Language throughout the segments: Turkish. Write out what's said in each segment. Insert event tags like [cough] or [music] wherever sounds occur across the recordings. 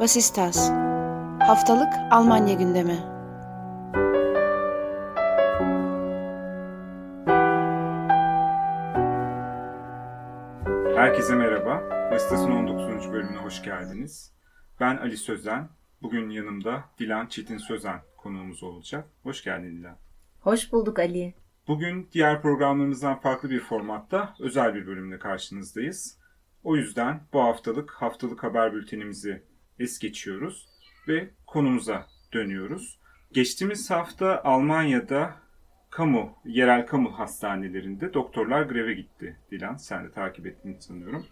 Was ist das? Haftalık Almanya gündemi. Herkese merhaba. Vasıtas'ın 19. bölümüne hoş geldiniz. Ben Ali Sözen. Bugün yanımda Dilan Çetin Sözen konuğumuz olacak. Hoş geldin Dilan. Hoş bulduk Ali. Bugün diğer programlarımızdan farklı bir formatta özel bir bölümle karşınızdayız. O yüzden bu haftalık haftalık haber bültenimizi es geçiyoruz ve konumuza dönüyoruz. Geçtiğimiz hafta Almanya'da kamu, yerel kamu hastanelerinde doktorlar greve gitti Dilan. Sen de takip ettiğini sanıyorum.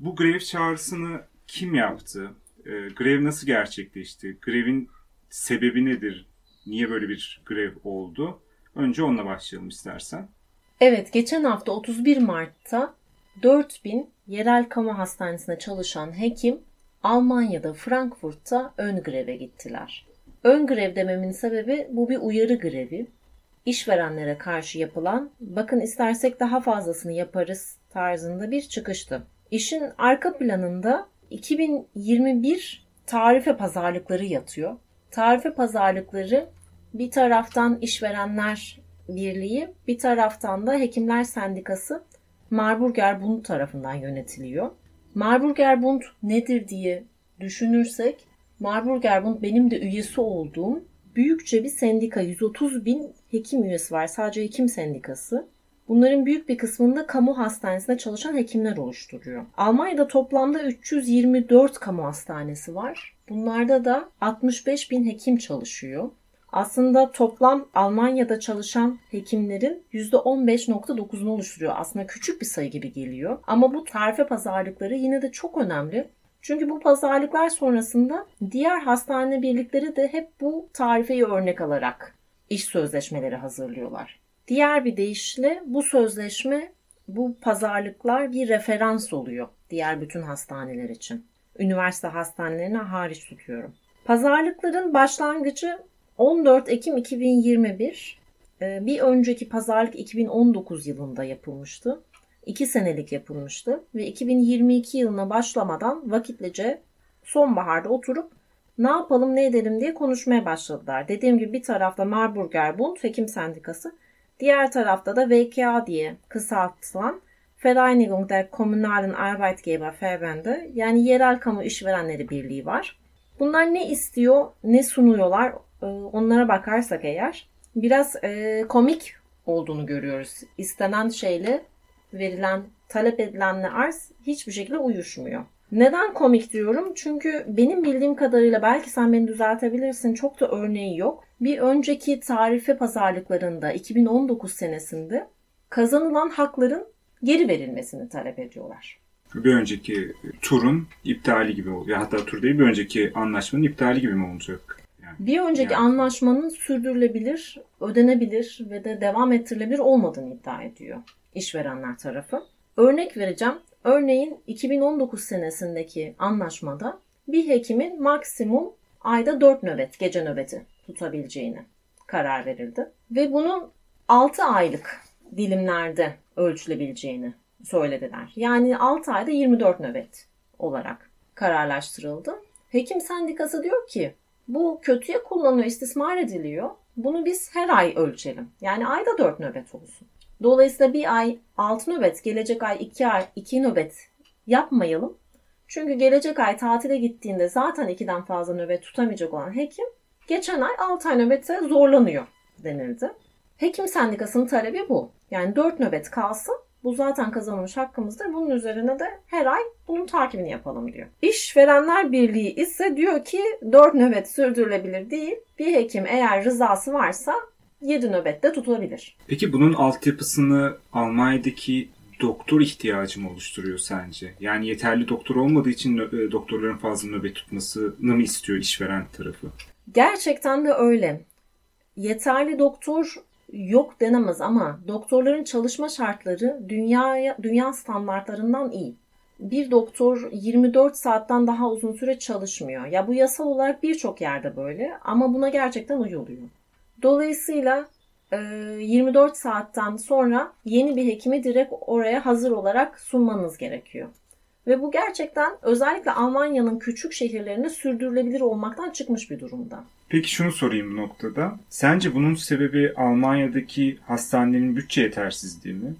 Bu grev çağrısını kim yaptı? E, grev nasıl gerçekleşti? Grevin sebebi nedir? Niye böyle bir grev oldu? Önce onunla başlayalım istersen. Evet, geçen hafta 31 Mart'ta 4000 yerel kamu hastanesinde çalışan hekim Almanya'da Frankfurt'ta ön greve gittiler. Ön grev dememin sebebi bu bir uyarı grevi. İşverenlere karşı yapılan bakın istersek daha fazlasını yaparız tarzında bir çıkıştı. İşin arka planında 2021 tarife pazarlıkları yatıyor. Tarife pazarlıkları bir taraftan işverenler birliği, bir taraftan da hekimler sendikası Marburger Bund tarafından yönetiliyor. Marburger Bund nedir diye düşünürsek Marburger Bund benim de üyesi olduğum büyükçe bir sendika. 130 bin hekim üyesi var. Sadece hekim sendikası. Bunların büyük bir kısmında kamu hastanesinde çalışan hekimler oluşturuyor. Almanya'da toplamda 324 kamu hastanesi var. Bunlarda da 65 bin hekim çalışıyor. Aslında toplam Almanya'da çalışan hekimlerin %15.9'unu oluşturuyor. Aslında küçük bir sayı gibi geliyor. Ama bu tarife pazarlıkları yine de çok önemli. Çünkü bu pazarlıklar sonrasında diğer hastane birlikleri de hep bu tarifeyi örnek alarak iş sözleşmeleri hazırlıyorlar. Diğer bir deyişle bu sözleşme, bu pazarlıklar bir referans oluyor diğer bütün hastaneler için. Üniversite hastanelerine hariç tutuyorum. Pazarlıkların başlangıcı 14 Ekim 2021 e, bir önceki pazarlık 2019 yılında yapılmıştı. 2 senelik yapılmıştı ve 2022 yılına başlamadan vakitlece sonbaharda oturup ne yapalım ne edelim diye konuşmaya başladılar. Dediğim gibi bir tarafta Marburger Bund Hekim Sendikası, diğer tarafta da VKA diye kısaltılan Vereinigung der Kommunalen Arbeitgeberverbände yani Yerel Kamu İşverenleri Birliği var. Bunlar ne istiyor, ne sunuyorlar ee, onlara bakarsak eğer biraz e, komik olduğunu görüyoruz. İstenen şeyle verilen, talep edilenle arz hiçbir şekilde uyuşmuyor. Neden komik diyorum? Çünkü benim bildiğim kadarıyla belki sen beni düzeltebilirsin çok da örneği yok. Bir önceki tarife pazarlıklarında 2019 senesinde kazanılan hakların geri verilmesini talep ediyorlar. Bir önceki turun iptali gibi oluyor. Hatta tur değil bir önceki anlaşmanın iptali gibi mi olacak? Bir önceki yani. anlaşmanın sürdürülebilir, ödenebilir ve de devam ettirilebilir olmadığını iddia ediyor işverenler tarafı. Örnek vereceğim. Örneğin 2019 senesindeki anlaşmada bir hekimin maksimum ayda 4 nöbet, gece nöbeti tutabileceğini karar verildi. Ve bunun 6 aylık dilimlerde ölçülebileceğini söylediler. Yani 6 ayda 24 nöbet olarak kararlaştırıldı. Hekim sendikası diyor ki bu kötüye kullanılıyor, istismar ediliyor. Bunu biz her ay ölçelim. Yani ayda 4 nöbet olsun. Dolayısıyla bir ay 6 nöbet, gelecek ay 2 ay 2 nöbet yapmayalım. Çünkü gelecek ay tatile gittiğinde zaten 2'den fazla nöbet tutamayacak olan hekim geçen ay 6 ay nöbete zorlanıyor denildi. Hekim sendikasının talebi bu. Yani 4 nöbet kalsın bu zaten kazanılmış hakkımızdır. Bunun üzerine de her ay bunun takibini yapalım diyor. İşverenler Birliği ise diyor ki 4 nöbet sürdürülebilir değil. Bir hekim eğer rızası varsa 7 nöbette tutulabilir. Peki bunun altyapısını Almanya'daki doktor ihtiyacı mı oluşturuyor sence? Yani yeterli doktor olmadığı için e, doktorların fazla nöbet tutmasını mı istiyor işveren tarafı? Gerçekten de öyle. Yeterli doktor yok denemez ama doktorların çalışma şartları dünya dünya standartlarından iyi. Bir doktor 24 saatten daha uzun süre çalışmıyor. Ya bu yasal olarak birçok yerde böyle ama buna gerçekten uyuluyor. Dolayısıyla 24 saatten sonra yeni bir hekimi direkt oraya hazır olarak sunmanız gerekiyor. Ve bu gerçekten özellikle Almanya'nın küçük şehirlerinde sürdürülebilir olmaktan çıkmış bir durumda. Peki şunu sorayım bu noktada. Sence bunun sebebi Almanya'daki hastanelerin bütçe yetersizliği mi?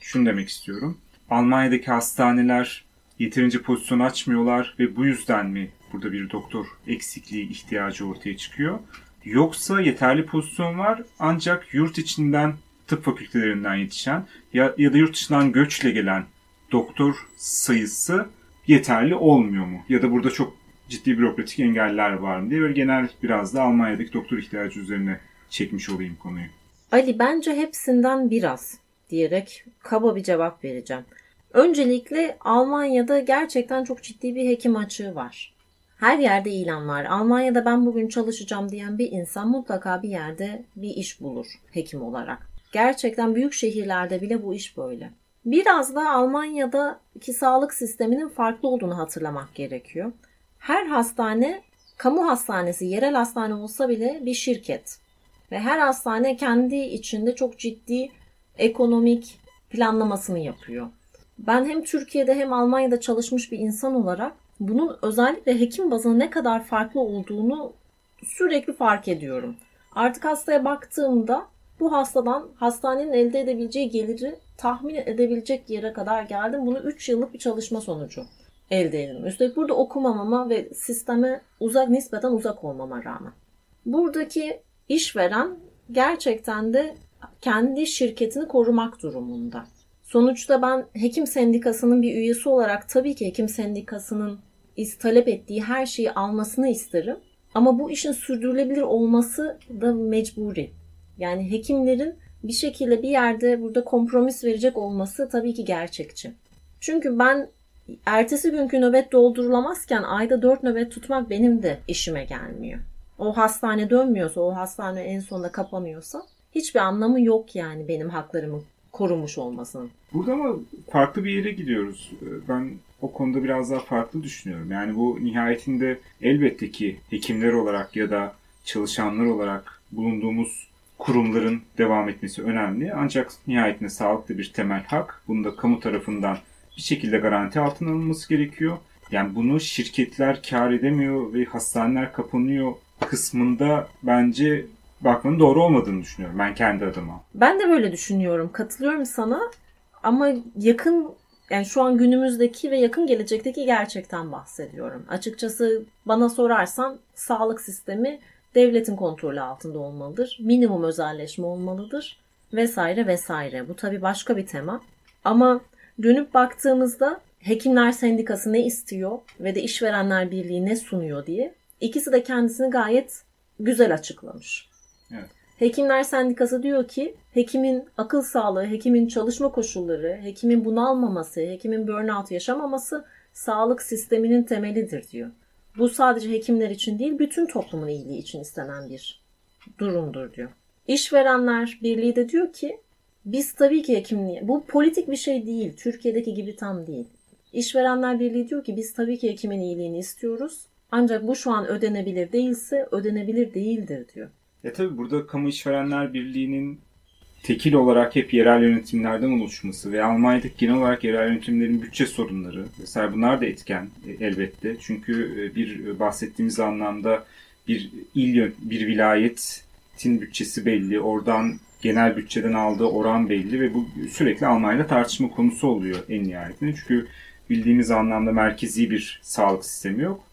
Şunu demek istiyorum. Almanya'daki hastaneler yeterince pozisyon açmıyorlar ve bu yüzden mi burada bir doktor eksikliği ihtiyacı ortaya çıkıyor? Yoksa yeterli pozisyon var ancak yurt içinden tıp fakültelerinden yetişen ya, ya da yurt dışından göçle gelen doktor sayısı yeterli olmuyor mu? Ya da burada çok ciddi bürokratik engeller var mı diye böyle genel biraz da Almanya'daki doktor ihtiyacı üzerine çekmiş olayım konuyu. Ali bence hepsinden biraz diyerek kaba bir cevap vereceğim. Öncelikle Almanya'da gerçekten çok ciddi bir hekim açığı var. Her yerde ilan var. Almanya'da ben bugün çalışacağım diyen bir insan mutlaka bir yerde bir iş bulur hekim olarak. Gerçekten büyük şehirlerde bile bu iş böyle. Biraz da Almanya'daki sağlık sisteminin farklı olduğunu hatırlamak gerekiyor. Her hastane kamu hastanesi, yerel hastane olsa bile bir şirket. Ve her hastane kendi içinde çok ciddi ekonomik planlamasını yapıyor. Ben hem Türkiye'de hem Almanya'da çalışmış bir insan olarak bunun özellikle hekim bazında ne kadar farklı olduğunu sürekli fark ediyorum. Artık hastaya baktığımda bu hastadan hastanenin elde edebileceği geliri tahmin edebilecek yere kadar geldim. Bunu 3 yıllık bir çalışma sonucu elde edildim. Üstelik burada okumamama ve sisteme uzak nispeten uzak olmama rağmen. Buradaki işveren gerçekten de kendi şirketini korumak durumunda. Sonuçta ben hekim sendikasının bir üyesi olarak tabii ki hekim sendikasının talep ettiği her şeyi almasını isterim. Ama bu işin sürdürülebilir olması da mecburi. Yani hekimlerin bir şekilde bir yerde burada kompromis verecek olması tabii ki gerçekçi. Çünkü ben ertesi günkü nöbet doldurulamazken ayda 4 nöbet tutmak benim de işime gelmiyor. O hastane dönmüyorsa, o hastane en sonunda kapanıyorsa hiçbir anlamı yok yani benim haklarımı korumuş olmasının. Burada ama farklı bir yere gidiyoruz. Ben o konuda biraz daha farklı düşünüyorum. Yani bu nihayetinde elbette ki hekimler olarak ya da çalışanlar olarak bulunduğumuz kurumların devam etmesi önemli. Ancak nihayetinde sağlık da bir temel hak. Bunu da kamu tarafından bir şekilde garanti altına alınması gerekiyor. Yani bunu şirketler kar edemiyor ve hastaneler kapanıyor kısmında bence bakmanın doğru olmadığını düşünüyorum ben kendi adıma. Ben de böyle düşünüyorum. Katılıyorum sana. Ama yakın yani şu an günümüzdeki ve yakın gelecekteki gerçekten bahsediyorum. Açıkçası bana sorarsan sağlık sistemi devletin kontrolü altında olmalıdır. Minimum özelleşme olmalıdır vesaire vesaire. Bu tabii başka bir tema. Ama dönüp baktığımızda Hekimler Sendikası ne istiyor ve de İşverenler Birliği ne sunuyor diye ikisi de kendisini gayet güzel açıklamış. Evet. Hekimler Sendikası diyor ki hekimin akıl sağlığı, hekimin çalışma koşulları, hekimin bunalmaması, hekimin burnout yaşamaması sağlık sisteminin temelidir diyor. Bu sadece hekimler için değil, bütün toplumun iyiliği için istenen bir durumdur diyor. İşverenler Birliği de diyor ki biz tabii ki hekimliği, bu politik bir şey değil, Türkiye'deki gibi tam değil. İşverenler Birliği diyor ki biz tabii ki hekimin iyiliğini istiyoruz. Ancak bu şu an ödenebilir değilse ödenebilir değildir diyor. E tabi burada Kamu İşverenler Birliği'nin tekil olarak hep yerel yönetimlerden oluşması ve Almanya'daki genel olarak yerel yönetimlerin bütçe sorunları vesaire bunlar da etken e, elbette. Çünkü e, bir bahsettiğimiz anlamda bir il, bir vilayetin bütçesi belli. Oradan genel bütçeden aldığı oran belli ve bu sürekli Almanya'da tartışma konusu oluyor en nihayetinde. Çünkü bildiğimiz anlamda merkezi bir sağlık sistemi yok.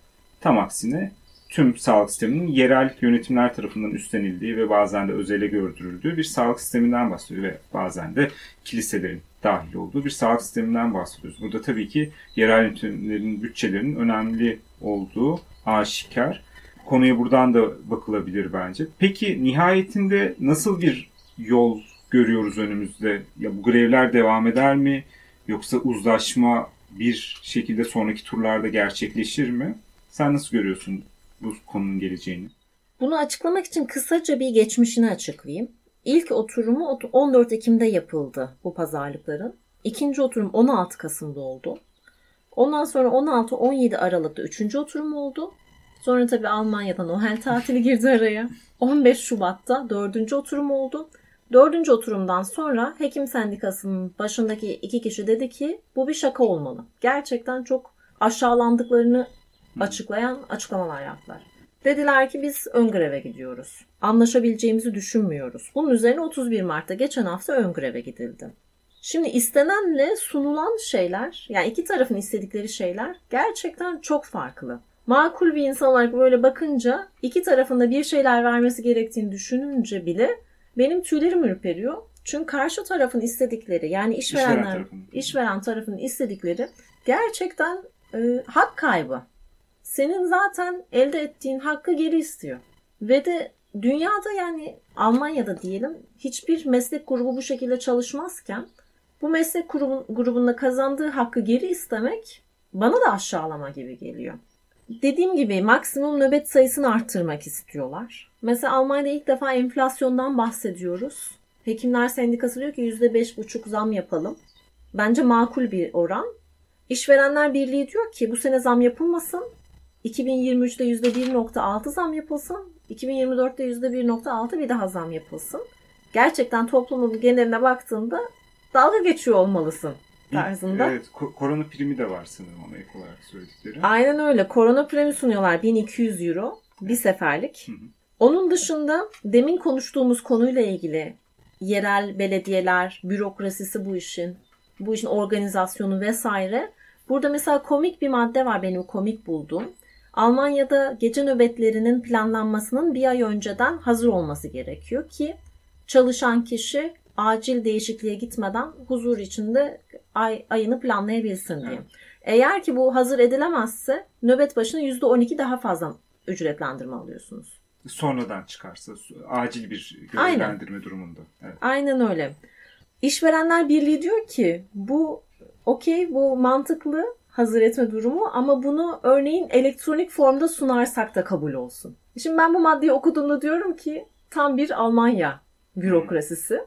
Tam aksine tüm sağlık sisteminin yerel yönetimler tarafından üstlenildiği ve bazen de özele gördürüldüğü bir sağlık sisteminden bahsediyor ve bazen de kiliselerin dahil olduğu bir sağlık sisteminden bahsediyoruz. Burada tabii ki yerel yönetimlerin bütçelerinin önemli olduğu aşikar. Konuya buradan da bakılabilir bence. Peki nihayetinde nasıl bir yol görüyoruz önümüzde? Ya bu grevler devam eder mi? Yoksa uzlaşma bir şekilde sonraki turlarda gerçekleşir mi? Sen nasıl görüyorsun bu konunun geleceğini? Bunu açıklamak için kısaca bir geçmişini açıklayayım. İlk oturumu 14 Ekim'de yapıldı bu pazarlıkların. İkinci oturum 16 Kasım'da oldu. Ondan sonra 16-17 Aralık'ta üçüncü oturum oldu. Sonra tabii Almanya'dan Noel tatili girdi araya. 15 Şubat'ta dördüncü oturum oldu. Dördüncü oturumdan sonra hekim sendikasının başındaki iki kişi dedi ki bu bir şaka olmalı. Gerçekten çok aşağılandıklarını açıklayan açıklamalar yaptılar. Dediler ki biz ön greve gidiyoruz. Anlaşabileceğimizi düşünmüyoruz. Bunun üzerine 31 Mart'ta geçen hafta ön greve gidildi. Şimdi istenenle sunulan şeyler, yani iki tarafın istedikleri şeyler gerçekten çok farklı. Makul bir insan olarak böyle bakınca iki tarafında bir şeyler vermesi gerektiğini düşününce bile benim tüylerim ürperiyor. Çünkü karşı tarafın istedikleri yani işverenler, İşveren tarafının. işveren tarafının istedikleri gerçekten e, hak kaybı. Senin zaten elde ettiğin hakkı geri istiyor. Ve de dünyada yani Almanya'da diyelim hiçbir meslek grubu bu şekilde çalışmazken bu meslek grubun, grubunda kazandığı hakkı geri istemek bana da aşağılama gibi geliyor. Dediğim gibi maksimum nöbet sayısını arttırmak istiyorlar. Mesela Almanya'da ilk defa enflasyondan bahsediyoruz. Hekimler Sendikası diyor ki %5,5 zam yapalım. Bence makul bir oran. İşverenler Birliği diyor ki bu sene zam yapılmasın. 2023'te %1.6 zam yapılsın. 2024'te %1.6 bir daha zam yapılsın. Gerçekten toplumun geneline baktığında dalga geçiyor olmalısın tarzında. Evet, ko- korona primi de var sanırım ona ek olarak söyledikleri. Aynen öyle. Korona premi sunuyorlar 1200 euro bir seferlik. Hı hı. Onun dışında demin konuştuğumuz konuyla ilgili yerel belediyeler, bürokrasisi bu işin, bu işin organizasyonu vesaire. Burada mesela komik bir madde var benim komik bulduğum. Almanya'da gece nöbetlerinin planlanmasının bir ay önceden hazır olması gerekiyor ki çalışan kişi acil değişikliğe gitmeden huzur içinde ay, ayını planlayabilsin diye. Evet. Eğer ki bu hazır edilemezse nöbet başına %12 daha fazla ücretlendirme alıyorsunuz. Sonradan çıkarsa acil bir Aynen. görevlendirme durumunda. Evet. Aynen öyle. İşverenler Birliği diyor ki bu okey bu mantıklı hazır etme durumu ama bunu örneğin elektronik formda sunarsak da kabul olsun. Şimdi ben bu maddeyi okuduğumda diyorum ki tam bir Almanya bürokrasisi.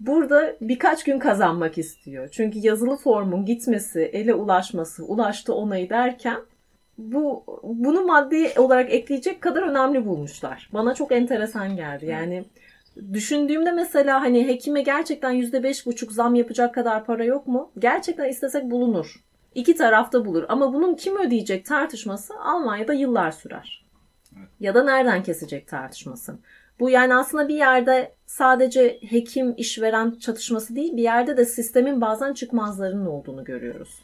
Burada birkaç gün kazanmak istiyor. Çünkü yazılı formun gitmesi, ele ulaşması, ulaştı onayı derken bu bunu maddi olarak ekleyecek kadar önemli bulmuşlar. Bana çok enteresan geldi. Yani düşündüğümde mesela hani hekime gerçekten yüzde beş buçuk zam yapacak kadar para yok mu? Gerçekten istesek bulunur. İki tarafta bulur. Ama bunun kim ödeyecek tartışması Almanya'da yıllar sürer. Ya da nereden kesecek tartışması. Bu yani aslında bir yerde sadece hekim işveren çatışması değil bir yerde de sistemin bazen çıkmazlarının olduğunu görüyoruz.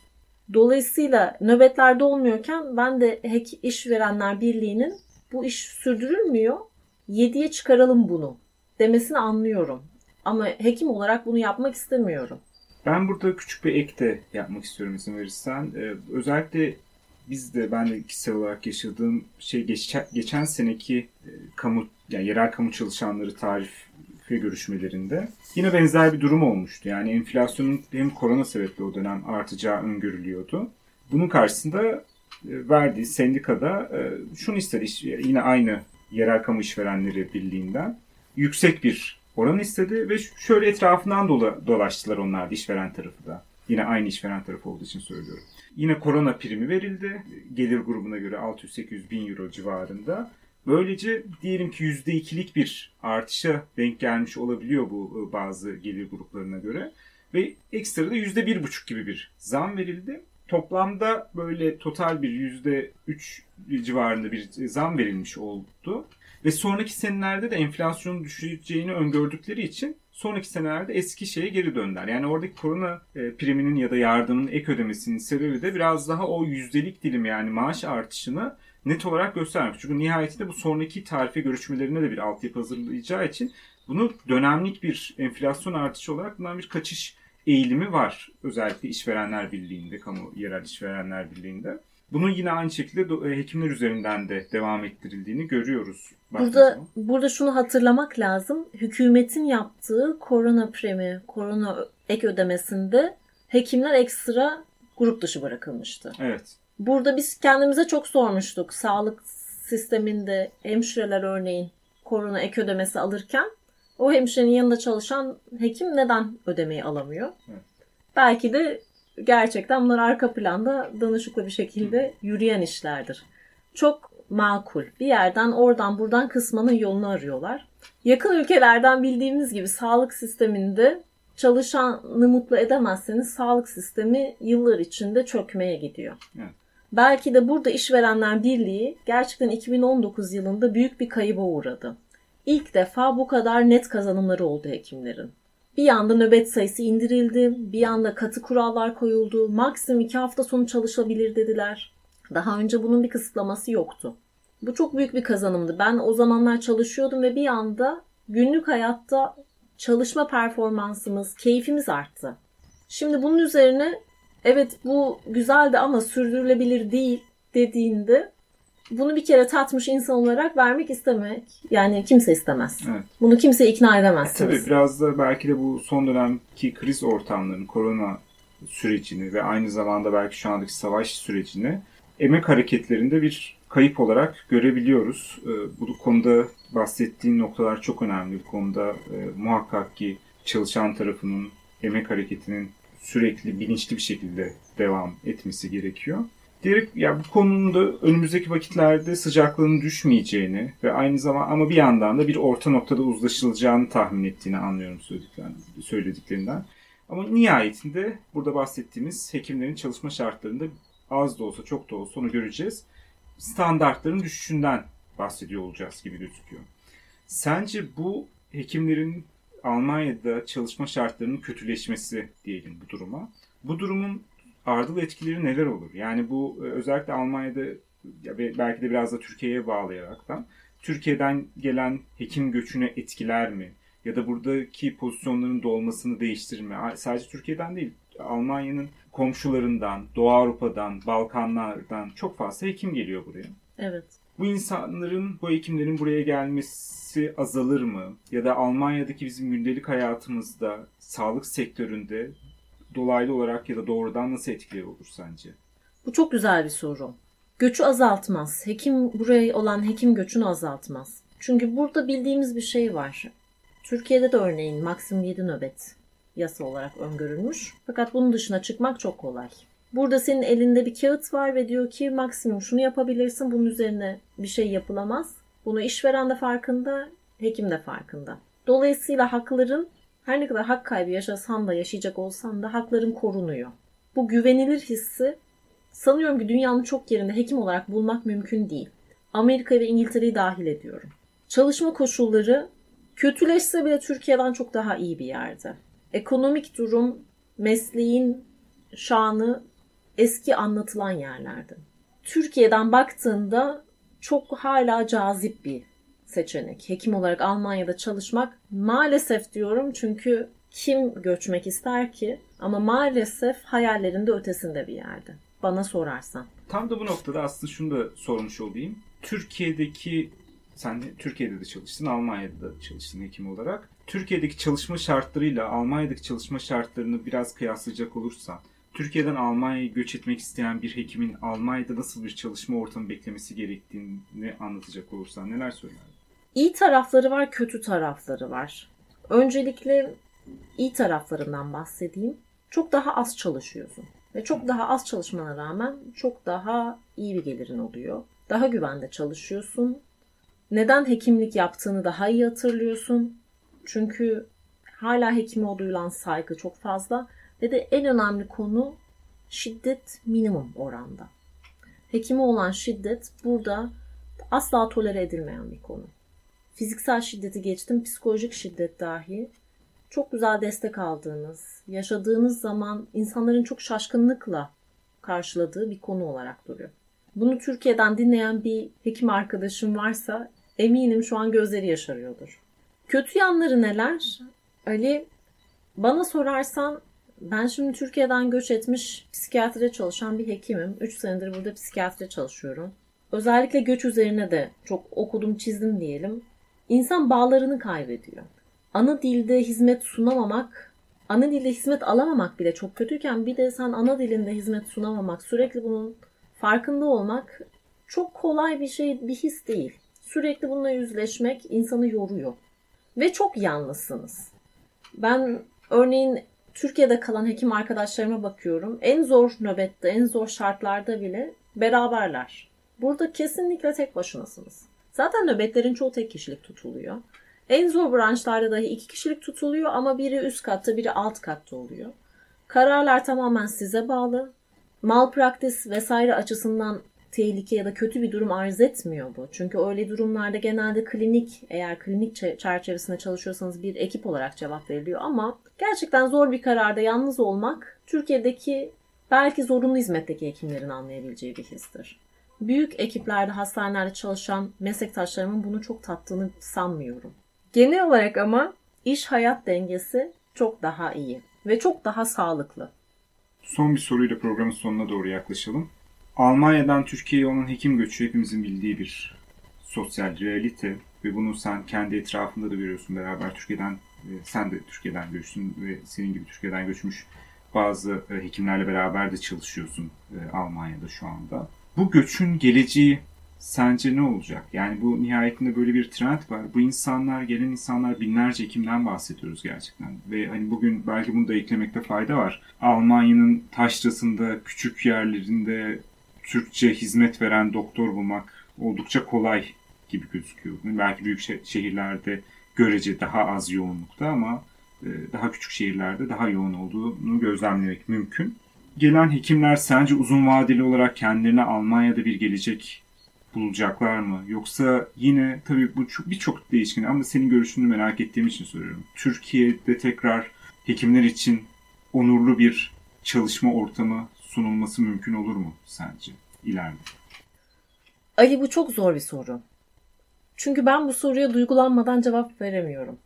Dolayısıyla nöbetlerde olmuyorken ben de hek işverenler birliğinin bu iş sürdürülmüyor. 7'ye çıkaralım bunu demesini anlıyorum. Ama hekim olarak bunu yapmak istemiyorum. Ben burada küçük bir ek de yapmak istiyorum izin verirsen. Ee, özellikle biz de ben de kişisel olarak yaşadığım şey geçen, geçen seneki e, kamu yani yerel kamu çalışanları tarife görüşmelerinde yine benzer bir durum olmuştu. Yani enflasyonun hem korona sebepli o dönem artacağı öngörülüyordu. Bunun karşısında e, verdiği sendikada e, şunu istedi yine aynı yerel kamu işverenleri birliğinden yüksek bir oran istedi ve şöyle etrafından dola, dolaştılar onlar işveren tarafı da. Yine aynı işveren tarafı olduğu için söylüyorum. Yine korona primi verildi. Gelir grubuna göre 600-800 bin euro civarında. Böylece diyelim ki %2'lik bir artışa denk gelmiş olabiliyor bu e, bazı gelir gruplarına göre. Ve ekstra da %1,5 gibi bir zam verildi. Toplamda böyle total bir %3 civarında bir zam verilmiş oldu. Ve sonraki senelerde de enflasyonun düşeceğini öngördükleri için sonraki senelerde eski şeye geri döndüler. Yani oradaki korona e, priminin ya da yardımın ek ödemesinin sebebi de biraz daha o yüzdelik dilim yani maaş artışını net olarak göstermek. Çünkü nihayetinde bu sonraki tarife görüşmelerine de bir altyapı hazırlayacağı için bunu dönemlik bir enflasyon artışı olarak bundan bir kaçış eğilimi var. Özellikle işverenler birliğinde, kamu yerel işverenler birliğinde. Bunun yine aynı şekilde e, hekimler üzerinden de devam ettirildiğini görüyoruz. Burada zaman. burada şunu hatırlamak lazım. Hükümetin yaptığı korona premi, korona ek ödemesinde hekimler ekstra grup dışı bırakılmıştı. Evet. Burada biz kendimize çok sormuştuk. Sağlık sisteminde hemşireler örneğin korona ek ödemesi alırken o hemşirenin yanında çalışan hekim neden ödemeyi alamıyor? Evet. Belki de gerçekten bunlar arka planda danışıklı bir şekilde yürüyen işlerdir. Çok makul. Bir yerden oradan buradan kısmanın yolunu arıyorlar. Yakın ülkelerden bildiğimiz gibi sağlık sisteminde çalışanı mutlu edemezseniz sağlık sistemi yıllar içinde çökmeye gidiyor. Evet. Belki de burada işverenler birliği gerçekten 2019 yılında büyük bir kayıba uğradı. İlk defa bu kadar net kazanımları oldu hekimlerin. Bir anda nöbet sayısı indirildi, bir anda katı kurallar koyuldu, maksimum iki hafta sonu çalışabilir dediler. Daha önce bunun bir kısıtlaması yoktu. Bu çok büyük bir kazanımdı. Ben o zamanlar çalışıyordum ve bir anda günlük hayatta çalışma performansımız, keyfimiz arttı. Şimdi bunun üzerine evet bu güzeldi ama sürdürülebilir değil dediğinde bunu bir kere tatmış insan olarak vermek istemek yani kimse istemez. Evet. Bunu kimse ikna edemezsiniz. Tabii biraz da belki de bu son dönemki kriz ortamlarını, korona sürecini ve aynı zamanda belki şu andaki savaş sürecini emek hareketlerinde bir kayıp olarak görebiliyoruz. Ee, Bu konuda bahsettiğin noktalar çok önemli. Bu konuda e, muhakkak ki çalışan tarafının emek hareketinin sürekli bilinçli bir şekilde devam etmesi gerekiyor. Diyerek ya bu konunun da önümüzdeki vakitlerde sıcaklığının düşmeyeceğini ve aynı zaman ama bir yandan da bir orta noktada uzlaşılacağını tahmin ettiğini anlıyorum söylediklerinden. Ama nihayetinde burada bahsettiğimiz hekimlerin çalışma şartlarında az da olsa çok da olsa onu göreceğiz. Standartların düşüşünden bahsediyor olacağız gibi gözüküyor. Sence bu hekimlerin Almanya'da çalışma şartlarının kötüleşmesi diyelim bu duruma. Bu durumun ardıl etkileri neler olur? Yani bu e, özellikle Almanya'da ya ve belki de biraz da Türkiye'ye bağlayaraktan Türkiye'den gelen hekim göçüne etkiler mi? Ya da buradaki pozisyonların dolmasını değiştirir mi? A- Sadece Türkiye'den değil, Almanya'nın komşularından, Doğu Avrupa'dan, Balkanlardan çok fazla hekim geliyor buraya. Evet. Bu insanların, bu hekimlerin buraya gelmesi azalır mı? Ya da Almanya'daki bizim gündelik hayatımızda, sağlık sektöründe dolaylı olarak ya da doğrudan nasıl etkileri olur sence? Bu çok güzel bir soru. Göçü azaltmaz. Hekim buraya olan hekim göçünü azaltmaz. Çünkü burada bildiğimiz bir şey var. Türkiye'de de örneğin maksimum 7 nöbet yasa olarak öngörülmüş. Fakat bunun dışına çıkmak çok kolay. Burada senin elinde bir kağıt var ve diyor ki maksimum şunu yapabilirsin. Bunun üzerine bir şey yapılamaz. Bunu işveren de farkında, hekim de farkında. Dolayısıyla hakların her ne kadar hak kaybı yaşasan da yaşayacak olsan da hakların korunuyor. Bu güvenilir hissi sanıyorum ki dünyanın çok yerinde hekim olarak bulmak mümkün değil. Amerika ve İngiltere'yi dahil ediyorum. Çalışma koşulları kötüleşse bile Türkiye'den çok daha iyi bir yerde. Ekonomik durum, mesleğin şanı eski anlatılan yerlerde. Türkiye'den baktığında çok hala cazip bir seçenek. Hekim olarak Almanya'da çalışmak maalesef diyorum çünkü kim göçmek ister ki? Ama maalesef hayallerinde ötesinde bir yerde. Bana sorarsan. Tam da bu noktada aslında şunu da sormuş olayım. Türkiye'deki sen de Türkiye'de de çalıştın, Almanya'da da çalıştın hekim olarak. Türkiye'deki çalışma şartlarıyla Almanya'daki çalışma şartlarını biraz kıyaslayacak olursan, Türkiye'den Almanya'ya göç etmek isteyen bir hekimin Almanya'da nasıl bir çalışma ortamı beklemesi gerektiğini anlatacak olursan neler söylerdin? İyi tarafları var, kötü tarafları var. Öncelikle iyi taraflarından bahsedeyim. Çok daha az çalışıyorsun. Ve çok daha az çalışmana rağmen çok daha iyi bir gelirin oluyor. Daha güvende çalışıyorsun. Neden hekimlik yaptığını daha iyi hatırlıyorsun. Çünkü hala hekime duyulan saygı çok fazla. Ve de en önemli konu şiddet minimum oranda. Hekime olan şiddet burada asla tolere edilmeyen bir konu. Fiziksel şiddeti geçtim, psikolojik şiddet dahi çok güzel destek aldığınız, yaşadığınız zaman insanların çok şaşkınlıkla karşıladığı bir konu olarak duruyor. Bunu Türkiye'den dinleyen bir hekim arkadaşım varsa eminim şu an gözleri yaşarıyordur. Kötü yanları neler? Ali bana sorarsan ben şimdi Türkiye'den göç etmiş psikiyatride çalışan bir hekimim. 3 senedir burada psikiyatride çalışıyorum. Özellikle göç üzerine de çok okudum çizdim diyelim. İnsan bağlarını kaybediyor. Ana dilde hizmet sunamamak, ana dilde hizmet alamamak bile çok kötüyken bir de sen ana dilinde hizmet sunamamak, sürekli bunun farkında olmak çok kolay bir şey, bir his değil. Sürekli bununla yüzleşmek insanı yoruyor. Ve çok yalnızsınız. Ben örneğin Türkiye'de kalan hekim arkadaşlarıma bakıyorum. En zor nöbette, en zor şartlarda bile beraberler. Burada kesinlikle tek başınasınız. Zaten nöbetlerin çoğu tek kişilik tutuluyor. En zor branşlarda dahi iki kişilik tutuluyor ama biri üst katta biri alt katta oluyor. Kararlar tamamen size bağlı. Malpraktis vesaire açısından tehlike ya da kötü bir durum arz etmiyor bu. Çünkü öyle durumlarda genelde klinik eğer klinik çerçevesinde çalışıyorsanız bir ekip olarak cevap veriliyor ama gerçekten zor bir kararda yalnız olmak Türkiye'deki belki zorunlu hizmetteki hekimlerin anlayabileceği bir histir. Büyük ekiplerde, hastanelerde çalışan meslektaşlarımın bunu çok tattığını sanmıyorum. Genel olarak ama iş hayat dengesi çok daha iyi ve çok daha sağlıklı. Son bir soruyla programın sonuna doğru yaklaşalım. Almanya'dan Türkiye'ye olan hekim göçü hepimizin bildiği bir sosyal realite ve bunu sen kendi etrafında da görüyorsun beraber Türkiye'den e, sen de Türkiye'den göçtün ve senin gibi Türkiye'den göçmüş bazı e, hekimlerle beraber de çalışıyorsun e, Almanya'da şu anda. Bu göçün geleceği sence ne olacak? Yani bu nihayetinde böyle bir trend var. Bu insanlar, gelen insanlar binlerce hekimden bahsediyoruz gerçekten. Ve hani bugün belki bunu da eklemekte fayda var. Almanya'nın taşrasında, küçük yerlerinde Türkçe hizmet veren doktor bulmak oldukça kolay gibi gözüküyor. Belki büyük şehirlerde görece daha az yoğunlukta ama e, daha küçük şehirlerde daha yoğun olduğunu gözlemlemek mümkün. Gelen hekimler sence uzun vadeli olarak kendilerine Almanya'da bir gelecek bulacaklar mı? Yoksa yine tabii bu birçok değişken ama senin görüşünü merak ettiğim için soruyorum. Türkiye'de tekrar hekimler için onurlu bir çalışma ortamı sunulması mümkün olur mu sence ileride? Ali bu çok zor bir soru. Çünkü ben bu soruya duygulanmadan cevap veremiyorum.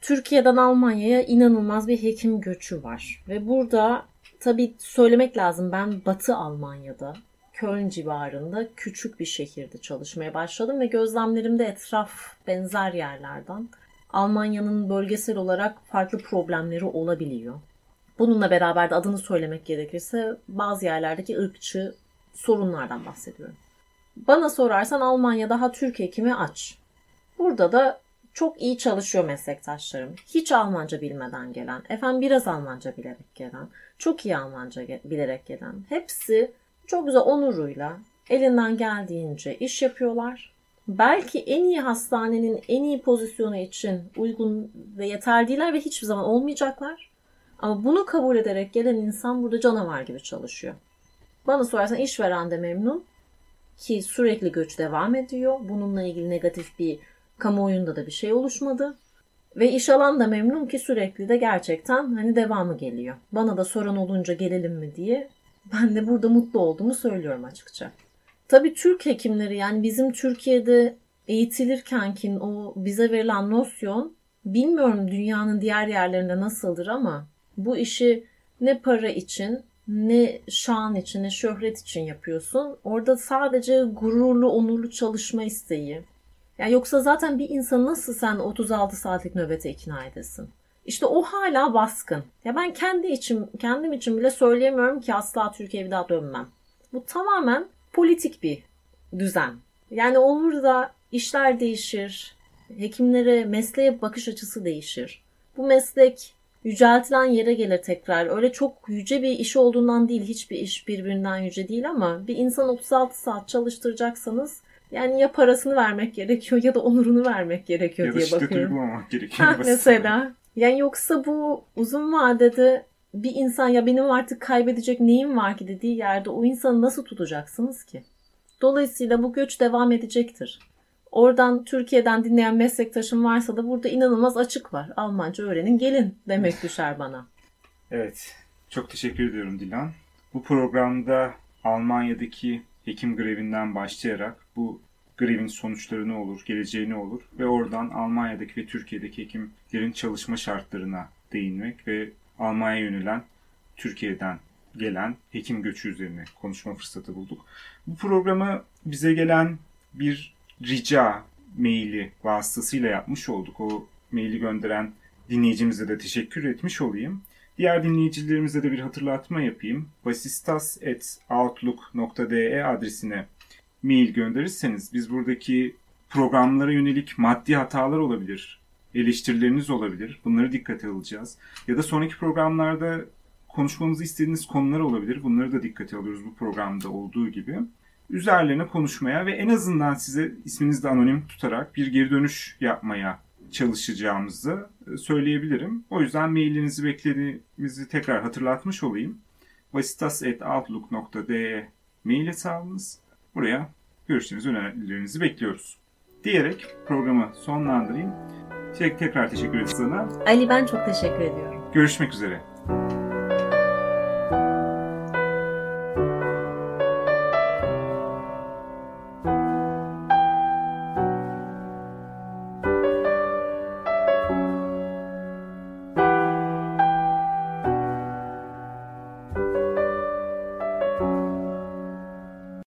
Türkiye'den Almanya'ya inanılmaz bir hekim göçü var. Ve burada tabii söylemek lazım ben Batı Almanya'da Köln civarında küçük bir şehirde çalışmaya başladım ve gözlemlerimde etraf benzer yerlerden Almanya'nın bölgesel olarak farklı problemleri olabiliyor. Bununla beraber de adını söylemek gerekirse bazı yerlerdeki ırkçı sorunlardan bahsediyorum. Bana sorarsan Almanya daha Türk hekimi aç. Burada da çok iyi çalışıyor meslektaşlarım. Hiç Almanca bilmeden gelen, efendim biraz Almanca bilerek gelen, çok iyi Almanca bilerek gelen. Hepsi çok güzel onuruyla elinden geldiğince iş yapıyorlar. Belki en iyi hastanenin en iyi pozisyonu için uygun ve yeterli değiller ve hiçbir zaman olmayacaklar. Ama bunu kabul ederek gelen insan burada canavar gibi çalışıyor. Bana sorarsan işveren de memnun ki sürekli göç devam ediyor. Bununla ilgili negatif bir kamuoyunda da bir şey oluşmadı. Ve iş alan da memnun ki sürekli de gerçekten hani devamı geliyor. Bana da soran olunca gelelim mi diye ben de burada mutlu olduğumu söylüyorum açıkça. Tabii Türk hekimleri yani bizim Türkiye'de eğitilirken ki o bize verilen nosyon bilmiyorum dünyanın diğer yerlerinde nasıldır ama bu işi ne para için ne şan için ne şöhret için yapıyorsun. Orada sadece gururlu, onurlu çalışma isteği. Yani yoksa zaten bir insan nasıl sen 36 saatlik nöbete ikna edesin? İşte o hala baskın. Ya ben kendi için, kendim için bile söyleyemiyorum ki asla Türkiye'ye bir daha dönmem. Bu tamamen politik bir düzen. Yani olur da işler değişir, hekimlere, mesleğe bakış açısı değişir. Bu meslek yüceltilen yere gelir tekrar. Öyle çok yüce bir iş olduğundan değil, hiçbir iş birbirinden yüce değil ama bir insan 36 saat çalıştıracaksanız yani ya parasını vermek gerekiyor ya da onurunu vermek gerekiyor ya diye bakıyorum. Ya da şiddet gerekiyor. Ha, mesela. Yani yoksa bu uzun vadede bir insan ya benim artık kaybedecek neyim var ki dediği yerde o insanı nasıl tutacaksınız ki? Dolayısıyla bu göç devam edecektir. Oradan Türkiye'den dinleyen meslektaşım varsa da burada inanılmaz açık var. Almanca öğrenin gelin demek [laughs] düşer bana. Evet. Çok teşekkür ediyorum Dilan. Bu programda Almanya'daki hekim grevinden başlayarak bu grevin sonuçları ne olur, geleceği ne olur ve oradan Almanya'daki ve Türkiye'deki hekimlerin çalışma şartlarına değinmek ve Almanya'ya yönelen Türkiye'den gelen hekim göçü üzerine konuşma fırsatı bulduk. Bu programı bize gelen bir rica maili vasıtasıyla yapmış olduk. O maili gönderen dinleyicimize de teşekkür etmiş olayım. Diğer dinleyicilerimize de bir hatırlatma yapayım. basistas.outlook.de adresine mail gönderirseniz biz buradaki programlara yönelik maddi hatalar olabilir, eleştirileriniz olabilir. Bunları dikkate alacağız. Ya da sonraki programlarda konuşmamızı istediğiniz konular olabilir. Bunları da dikkate alıyoruz bu programda olduğu gibi. üzerlerine konuşmaya ve en azından size isminizi de anonim tutarak bir geri dönüş yapmaya çalışacağımızı e, söyleyebilirim. O yüzden maillerinizi beklediğimizi tekrar hatırlatmış olayım. vasitas.outlook.de mail hesabımız. Buraya görüşlerinizi, önerilerinizi bekliyoruz. Diyerek programı sonlandırayım. Tek tekrar teşekkür ederiz sana. Ali ben çok teşekkür ediyorum. Görüşmek üzere.